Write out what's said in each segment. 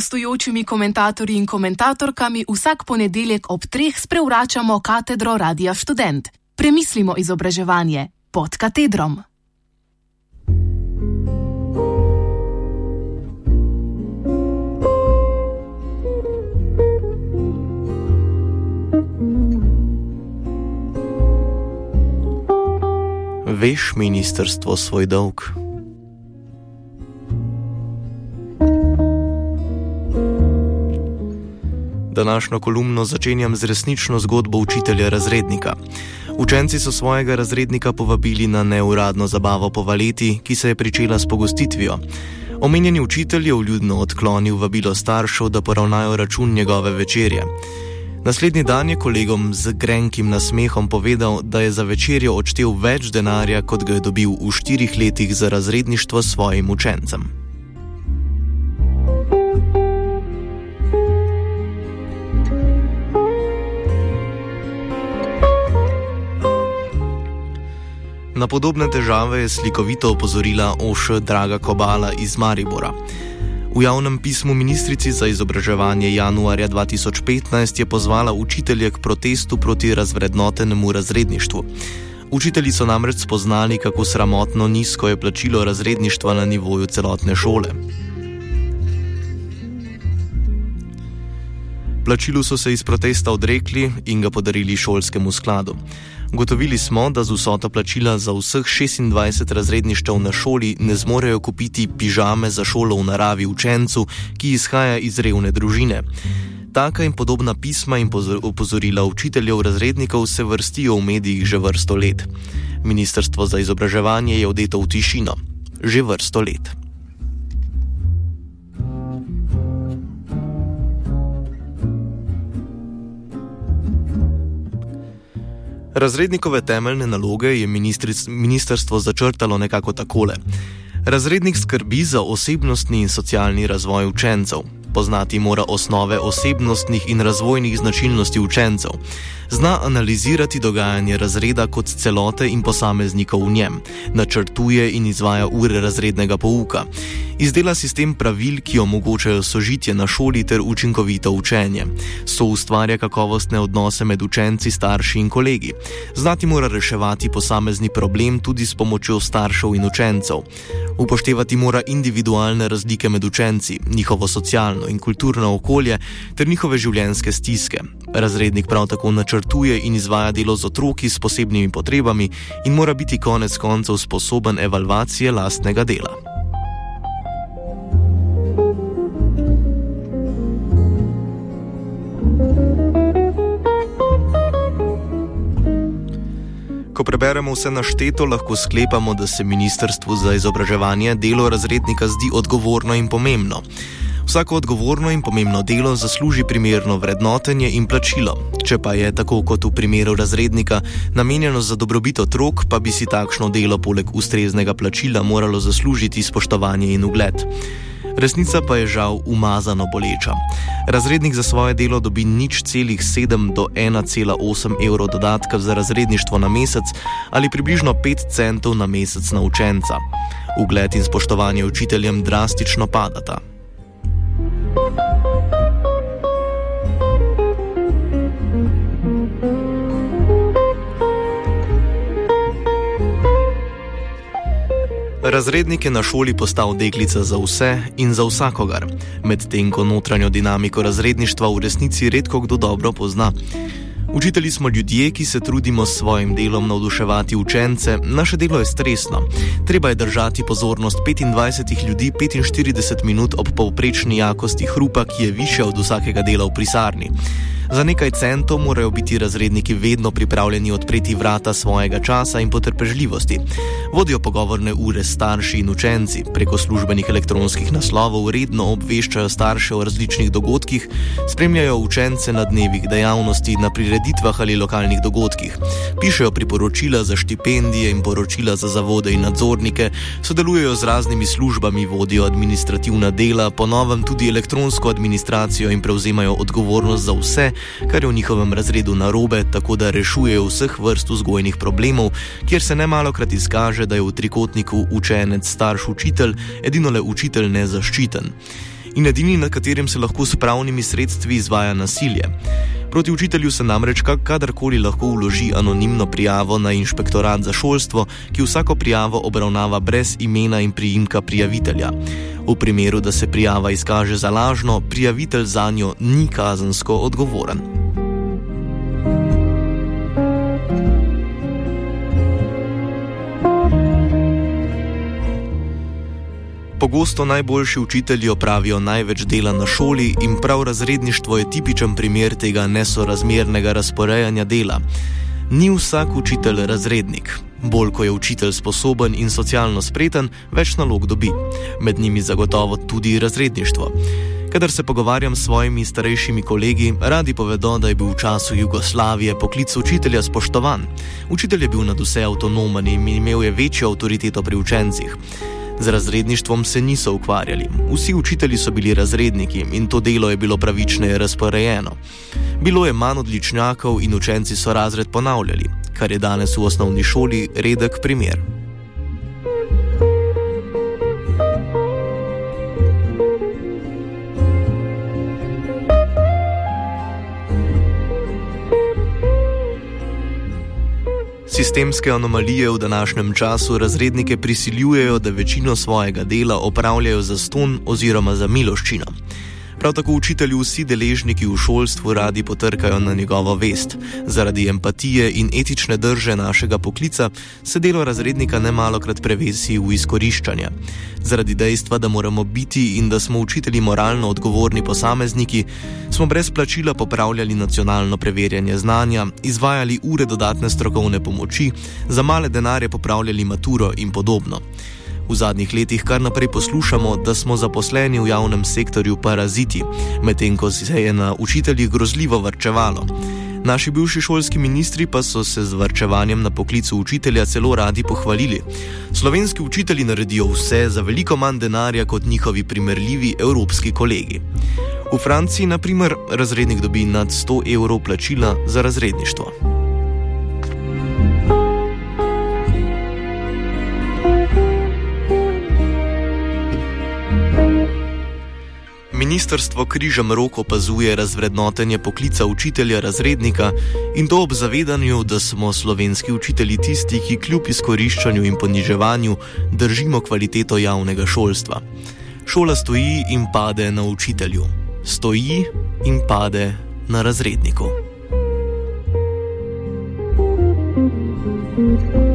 gostujočimi komentatorji in komentatorkami vsak ponedeljek ob treh sprevračamo katedro Radia Student. Premislimo izobraževanje pod katedrom. Veš, ministrstvo, svoj dolg. Današnjo kolumno začenjam z resnično zgodbo učitelja razrednika. Učenci so svojega razrednika povabili na neuradno zabavo po valeti, ki se je pričela s pogostitvijo. Omenjeni učitelj je vljudno odklonil vabilo staršev, da poravnajo račun njegove večerje. Naslednji dan je kolegom z grenkim nasmehom povedal, da je za večerjo odštel več denarja, kot ga je dobil v štirih letih za razredništvo svojim učencem. Na podobne težave je slikovito opozorila Oša Draga Kobala iz Maribora. V javnem pismu ministrici za izobraževanje januarja 2015 je pozvala učitelje k protestu proti razvrednotenemu razredništvu. Učitelji so namreč spoznali, kako sramotno nizko je plačilo razredništva na nivoju celotne šole. Plačilu so se iz protesta odrekli in ga podarili šolskemu skladu. Gotovili smo, da z vsoto plačila za vseh 26 razredništev na šoli ne zmorejo kupiti pižame za šolo v naravi učencu, ki izhaja iz revne družine. Taka in podobna pisma in opozorila učiteljev razrednikov se vrstijo v medijih že vrsto let. Ministrstvo za izobraževanje je odeto v tišino. Že vrsto let. Razrednikove temeljne naloge je ministrstvo začrtalo nekako takole. Razrednik skrbi za osebnostni in socialni razvoj učencev, poznati mora osnove osebnostnih in razvojnih značilnosti učencev, zna analizirati dogajanje razreda kot celote in posameznikov v njem, načrtuje in izvaja ure razrednega pouka, izdela sistem pravil, ki omogočajo sožitje na šoli ter učinkovito učenje, so ustvarja kakovostne odnose med učenci, starši in kolegi, znati mora reševati posamezni problem tudi s pomočjo staršev in učencev. Upoštevati mora individualne razlike med učenci, njihovo socialno in kulturno okolje ter njihove življenjske stiske. Razrednik prav tako načrtuje in izvaja delo z otroki s posebnimi potrebami in mora biti konec koncev sposoben evalvacije lastnega dela. Ko preberemo vse našteto, lahko sklepamo, da se Ministrstvu za izobraževanje delo razrednika zdi odgovorno in pomembno. Vsako odgovorno in pomembno delo zasluži primerno vrednotenje in plačilo. Če pa je tako kot v primeru razrednika namenjeno za dobrobit otrok, pa bi si takšno delo poleg ustreznega plačila moralo zaslužiti spoštovanje in ugled. Resnica pa je žal umazano boleča. Razrednik za svoje delo dobi nič celih 7 do 1,8 evrov dodatka za razredništvo na mesec ali približno 5 centov na mesec na učenca. Ugled in spoštovanje učiteljem drastično padata. Razrednik je na šoli postal deklica za vse in za vsakogar, medtem ko notranjo dinamiko razredništva v resnici redko kdo dobro pozna. Učitelji smo ljudje, ki se trudimo s svojim delom navduševati učence, naše delo je stresno. Treba je držati pozornost 25 ljudi 45 minut ob povprečni jakosti hrupa, ki je više od vsakega dela v pisarni. Za nekaj centov morajo biti razredniki vedno pripravljeni odpreti vrata svojega časa in potrpežljivosti. Vodijo pogovorne ure s starši in učenci, preko službenih elektronskih naslovov redno obveščajo starše o različnih dogodkih, spremljajo učence na dnevih dejavnosti, na prireditvah ali lokalnih dogodkih, pišejo priporočila za štipendije in poročila za zavode in nadzornike, sodelujejo z raznimi službami, vodijo administrativna dela, ponovem tudi elektronsko administracijo in prevzemajo odgovornost za vse, kar je v njihovem razredu narobe, tako da rešujejo vseh vrst vzgojnih problemov, kjer se ne malo krat izkaže, da je v trikotniku učenec, starš, učitelj, edino le učitelj nezaščiten. in edini, na katerem se lahko s pravnimi sredstvi izvaja nasilje. Proti učitelju se namreč kadarkoli lahko vloži anonimno prijavo na inšpektorat za šolstvo, ki vsako prijavo obravnava brez imena in priimka prijavitelja. V primeru, da se prijava izkaže za lažno, prijavitelj za njo ni kazensko odgovoren. Pogosto najboljši učitelji opravijo največ dela na šoli in prav razredništvo je tipičen primer tega nesorazmernega razporejanja dela. Ni vsak učitelj razrednik. Bolj ko je učitelj sposoben in socialno spreten, več nalog dobi. Med njimi zagotovo tudi razredništvo. Kadar se pogovarjam s svojimi starejšimi kolegi, radi povedo, da je bil v času Jugoslavije poklic učitelja spoštovan. Učitelj je bil nad vse avtonomen in imel je večjo avtoriteto pri učencih. Z razredništvom se niso ukvarjali. Vsi učitelji so bili razredniki in to delo je bilo pravičneje razporejeno. Bilo je manj odličnjakov in učenci so razred ponavljali, kar je danes v osnovni šoli redek primer. Sistemske anomalije v današnjem času razrednike prisiljujejo, da večino svojega dela opravljajo za ston oziroma za miloščino. Prav tako učitelji vsi deležniki v šolstvu radi potrkajo na njegovo vest. Zaradi empatije in etične drže našega poklica se delo razrednika nemalokrat prevesi v izkoriščanje. Zaradi dejstva, da moramo biti in da smo učitelji moralno odgovorni posamezniki, smo brez plačila popravljali nacionalno preverjanje znanja, izvajali ure dodatne strokovne pomoči, za male denarje popravljali maturo in podobno. V zadnjih letih kar naprej poslušamo, da smo zaposleni v javnem sektorju paraziti, medtem ko se je na učiteljih grozljivo vrčevalo. Naši bivši šolski ministri pa so se z vrčevanjem na poklicu učitelja celo radi pohvalili. Slovenski učitelji naredijo vse za veliko manj denarja kot njihovi primerljivi evropski kolegi. V Franciji, na primer, razrednik dobi nad 100 evrov plačila za razredništvo. Ministrstvo križem roko opazuje razvrednotenje poklica učitelja razrednika in to ob zavedanju, da smo slovenski učitelji tisti, ki kljub izkoriščanju in poniževanju držimo kvaliteto javnega šolstva. Šola stoji in pade na učitelju, stoji in pade na razredniku. thank you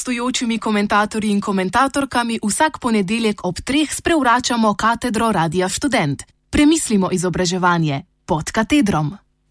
gostujočimi komentatorji in komentatorkami vsak ponedeljek ob treh sprevračamo katedro Radia Student. Premislimo izobraževanje pod katedrom.